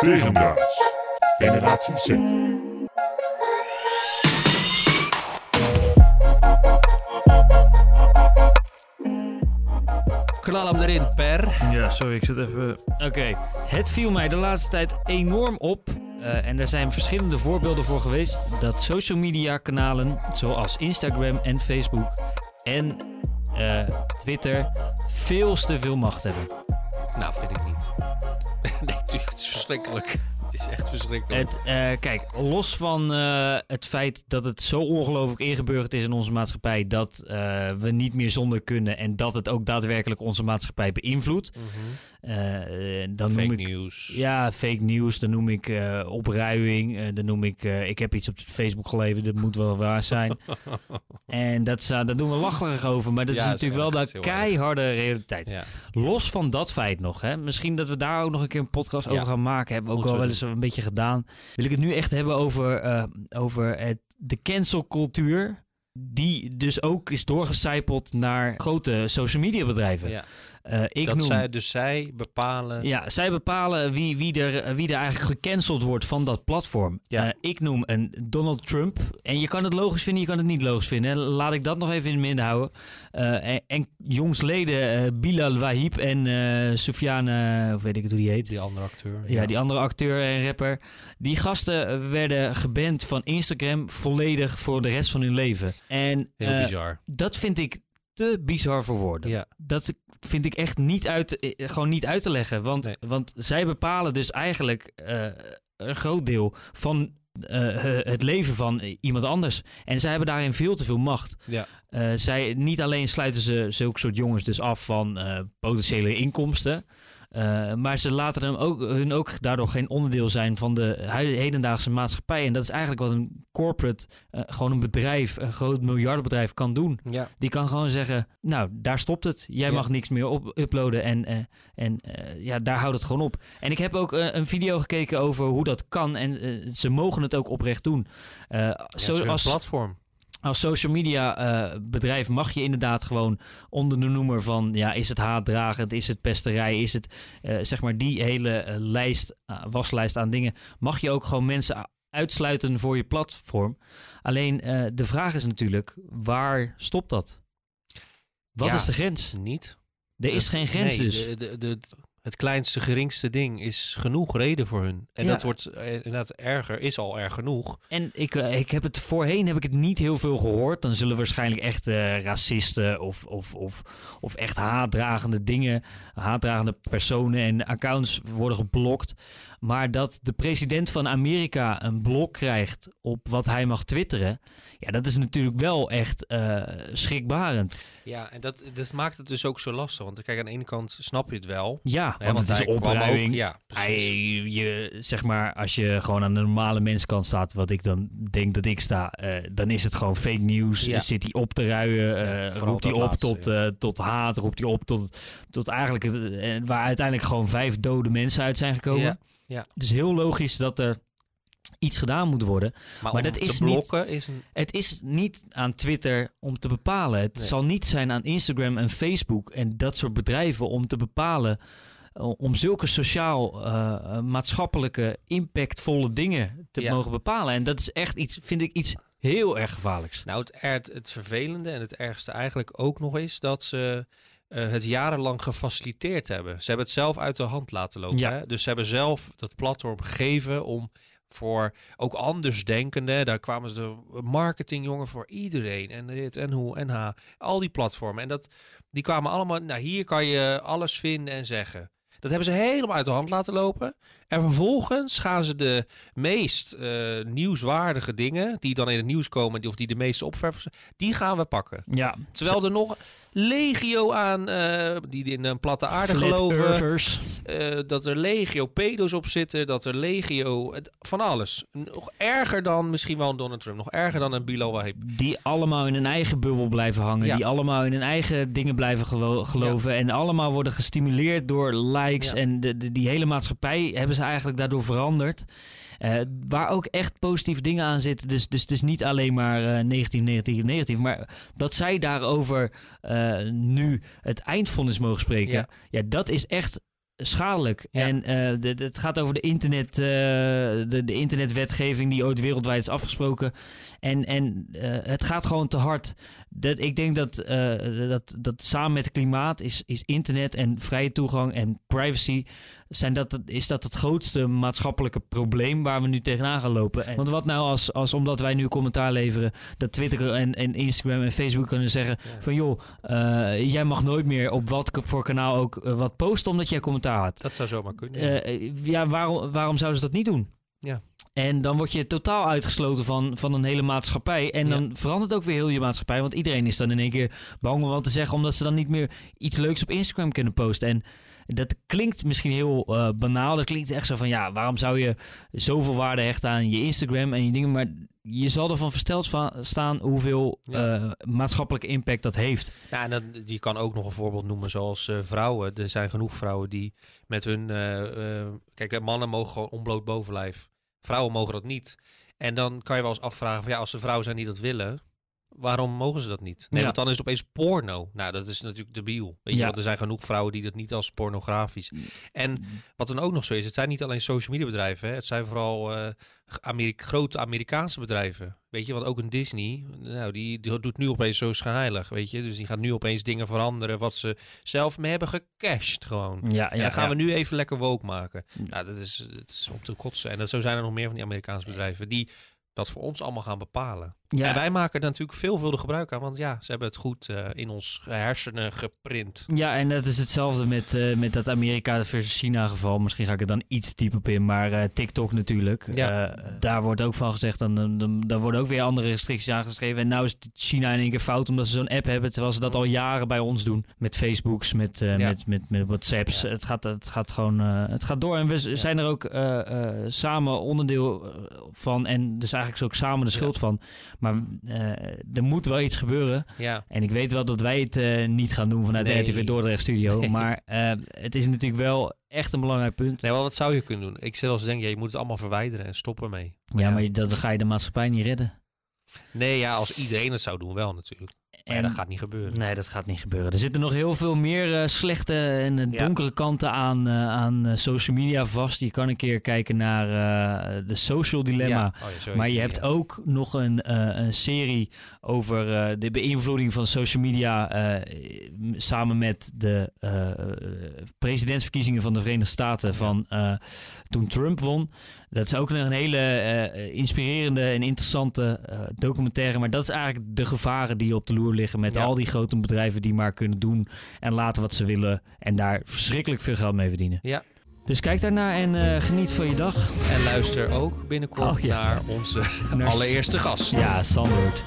Tegendraads. Generatie Z. Knal hem erin, per. Ja, sorry, ik zit even... Oké, het viel mij de laatste tijd enorm op. eh, en er zijn verschillende voorbeelden voor geweest... dat social media kanalen zoals Instagram en Facebook en eh, Twitter... veel te veel macht hebben. Nou, vind ik niet. Het is verschrikkelijk. Het is echt verschrikkelijk. Het, eh, kijk, los van eh, het feit dat het zo ongelooflijk ingeburgerd is in onze maatschappij... dat eh, we niet meer zonder kunnen en dat het ook daadwerkelijk onze maatschappij beïnvloedt... Mhm. Dan Fake noem ik news. Ja, fake news, dan noem ik eh, opruiing. eh, dan noem ik, eh, ik heb iets op Facebook geleverd, dat moet wel waar zijn. en dat, eh, daar doen we lacherig over, maar dat Ja, is dat is natuurlijk wel de keiharde realiteit. Ja. Los van dat feit nog, hè, misschien dat we daar ook nog een keer een podcast Ja. over gaan maken. Hebben we ook al we wel eens een beetje gedaan. Wil ik het nu echt hebben over, eh, over het, de cancelcultuur. Die dus ook is doorgecijpeld naar grote social media bedrijven. Ja. Eh, ik dat noem, zij, dus zij bepalen. ja, zij bepalen wie, wie, er, wie er eigenlijk gecanceld wordt van dat platform. Ja. Eh, ik noem een Donald Trump. En je kan het logisch vinden, je kan het niet logisch vinden. Laat ik dat nog even in het midden houden. Eh, en, en jongsleden eh, Bilal Wahib en eh Soufiane, of weet ik het hoe die heet. Die andere acteur. Ja, die andere acteur en rapper. Die gasten werden geband van Instagram volledig voor de rest van hun leven. En Heel eh, bizar. dat vind ik te bizar voor woorden Ja. dat vind ik echt niet uit, eh, gewoon niet uit te leggen. Want, Nee. want zij bepalen dus eigenlijk eh, een groot deel van eh, het leven van iemand anders. En zij hebben daarin veel te veel macht. Ja. Eh, zij, niet alleen sluiten ze zulke soort jongens dus af van eh, potentiële inkomsten. Eh, maar ze laten hem ook, hun ook daardoor geen onderdeel zijn van de hedendaagse maatschappij. En dat is eigenlijk wat een corporate, eh, gewoon een bedrijf, een groot miljardenbedrijf kan doen. Ja. Die kan gewoon zeggen, nou, daar stopt het. Jij Ja. mag niks meer op uploaden en, eh, en ja, daar houdt het gewoon op. En ik heb ook een video gekeken over hoe dat kan en ze mogen het ook oprecht doen. Ja, zo, als, platform. Als social media eh, bedrijf mag je inderdaad gewoon onder de noemer van, ja, is het haatdragend, is het pesterij, is het, eh, zeg maar, die hele eh, lijst, waslijst aan dingen, mag je ook gewoon mensen uitsluiten voor je platform. Alleen de vraag is natuurlijk, waar stopt dat? Wat Ja. is de grens? Niet. Er is geen grens nee, dus. De, de, de- het kleinste, geringste ding is genoeg reden voor hun. En Ja. dat wordt eh, inderdaad erger, is al erg genoeg. En ik, eh, ik heb het voorheen heb ik het niet heel veel gehoord. Dan zullen waarschijnlijk echt eh, racisten of, of, of, of echt haatdragende dingen, haatdragende personen en accounts worden geblokt. Maar dat de president van Amerika een blok krijgt op wat hij mag twitteren, ja, dat is natuurlijk wel echt eh, schrikbarend. Ja, en dat, dat maakt het dus ook zo lastig. Want kijk, aan de ene kant snap je het wel. Ja, hè, want, het is opruiming. ook- Ja, Hij, je, zeg maar, als je gewoon aan de normale menskant staat, wat ik dan denk dat ik sta, eh, dan is het gewoon fake news. Ja. Zit hij op te ruien, eh, roept hij op laatste, tot, tot haat, roept hij op tot, tot eigenlijk, het- waar uiteindelijk gewoon vijf dode mensen uit zijn gekomen. Ja, ja. Dus heel logisch dat er iets gedaan moet worden. Maar, dat is niet- is een... Het is niet aan Twitter om te bepalen. Het Nee. zal niet zijn aan Instagram en Facebook en dat soort bedrijven om te bepalen. eh, Om zulke sociaal, eh, eh, maatschappelijke, impactvolle dingen te Ja. mogen bepalen. En dat is echt iets, vind ik, iets heel erg gevaarlijks. Nou, het, het vervelende en het ergste eigenlijk ook nog is dat ze eh, het jarenlang gefaciliteerd hebben. Ze hebben het zelf uit de hand laten lopen. Ja. Hè? Dus ze hebben zelf dat platform gegeven om voor ook andersdenkenden, daar kwamen ze de marketingjongen voor iedereen en dit en hoe en ha, al die platformen. En dat, die kwamen allemaal, nou hier kan je alles vinden en zeggen. Dat hebben ze helemaal uit de hand laten lopen. En vervolgens gaan ze de meest eh, nieuwswaardige dingen, die dan in het nieuws komen, of die de meeste opverven, die gaan we pakken. Ja, Terwijl er nog legio aan, eh, die in een platte aarde geloven, eh, dat er legio pedo's op zitten, dat er legio, het- van alles. Nog erger dan misschien wel een Donald Trump, nog erger dan een Bilal Wahib. Die allemaal in hun eigen bubbel blijven hangen. Ja. Die allemaal in hun eigen dingen blijven geloven. En allemaal worden gestimuleerd door likes. Ja. En de, de- die hele maatschappij hebben ze eigenlijk daardoor veranderd. Eh, waar ook echt positieve dingen aan zitten. Dus, dus, dus niet alleen maar eh, negatief, negatief, negatief. Maar dat zij daarover eh, nu het eindvonnis mogen spreken. Ja. Ja. dat is echt schadelijk. Ja. En de- de- het gaat over de, internet, eh, de, de internetwetgeving die ooit wereldwijd is afgesproken. En, en het gaat gewoon te hard. Dat, ik denk dat, dat, dat samen met het klimaat is, is internet en vrije toegang en privacy... Zijn dat, is dat het grootste maatschappelijke probleem waar we nu tegenaan gaan lopen. En- want wat nou als, als omdat wij nu commentaar leveren... dat Twitter en, en Instagram en Facebook kunnen zeggen... Ja. van joh, eh, jij mag nooit meer op wat voor kanaal ook eh, wat posten... omdat jij commentaar had. Dat zou zomaar kunnen. Eh, ja, waarom, waarom zouden ze dat niet doen? Ja. En dan word je totaal uitgesloten van, van een hele maatschappij. En Ja. dan verandert ook weer heel je maatschappij. Want iedereen is dan in één keer bang om wat te zeggen... omdat ze dan niet meer iets leuks op Instagram kunnen posten. En dat klinkt misschien heel eh, banaal. Dat klinkt echt zo van... ja, waarom zou je zoveel waarde hechten aan je Instagram en je dingen... maar je zal ervan versteld va- staan hoeveel Ja. eh, maatschappelijke impact dat heeft. Ja, en dan, je kan ook nog een voorbeeld noemen zoals eh, vrouwen. Er zijn genoeg vrouwen die met hun... kijk, mannen mogen gewoon onbloot bovenlijf. Vrouwen mogen dat niet. En dan kan je wel eens afvragen van ja, als er vrouwen zijn die dat willen... Waarom mogen ze dat niet? Nee, Ja. want dan is het opeens porno. Nou, dat is natuurlijk debiel. Weet je, Ja. want er zijn genoeg vrouwen die dat niet als pornografisch. En wat dan ook nog zo is, het zijn niet alleen social media bedrijven. Hè. Het zijn vooral eh, grote Amerikaanse bedrijven. Weet je, want ook een Disney, nou, die, die doet nu opeens zo schijnheilig, weet je. Dus die gaat nu opeens dingen veranderen wat ze zelf mee hebben gecashed gewoon. Ja, ja, en dan gaan ja. we nu even lekker woke maken. Nou, dat is, dat is om te kotsen. En dat, zo zijn er nog meer van die Amerikaanse bedrijven die dat voor ons allemaal gaan bepalen. Ja. En wij maken er natuurlijk veelvuldig gebruik aan, want ja, ze hebben het goed eh, in ons hersenen geprint. Ja, en dat is hetzelfde met, eh, met dat Amerika versus China geval. Misschien ga ik er dan iets dieper op in, maar eh, TikTok natuurlijk. Ja. Daar wordt ook van gezegd, dan, dan, dan, dan worden ook weer andere restricties aangeschreven. En nou is China in één keer fout omdat ze zo'n app hebben, terwijl ze dat al jaren bij ons doen. Met Facebooks, met, Ja. met, met, met WhatsApps. Ja. Het, gaat, het gaat gewoon, het gaat door. En we zijn er ook samen onderdeel van en dus eigenlijk ook samen de schuld van. Maar eh, er moet wel iets gebeuren. Ja, En ik weet wel dat wij het eh, niet gaan doen vanuit Nee. de RTV Dordrecht Studio. Nee. Maar eh, het is natuurlijk wel echt een belangrijk punt. nee, wel wat zou je kunnen doen? Ik zelfs denk, ja, je moet het allemaal verwijderen en stoppen ermee. ja, maar dat ga je de maatschappij niet redden. Nee, ja, als iedereen het zou doen, wel natuurlijk. Maar ja, En- dat gaat niet gebeuren. Nee, dat gaat niet gebeuren. Er zitten nog heel veel meer eh, slechte en eh, Ja. donkere kanten aan, eh, aan social media vast. Je kan een keer kijken naar de social dilemma. Ja. Oh, Maar je hebt ook nog een, een serie over de beïnvloeding van social media samen met de presidentsverkiezingen van de Verenigde Staten van toen Trump won. Dat is ook nog een hele inspirerende en interessante documentaire. Maar dat is eigenlijk de gevaren die op de loer liggen met Ja. al die grote bedrijven die maar kunnen doen en laten wat ze willen en daar verschrikkelijk veel geld mee verdienen. Ja. Dus kijk daarnaar en eh, geniet van je dag. En luister ook binnenkort Oh, ja. naar onze Naar- allereerste gast. Ja, Sandert.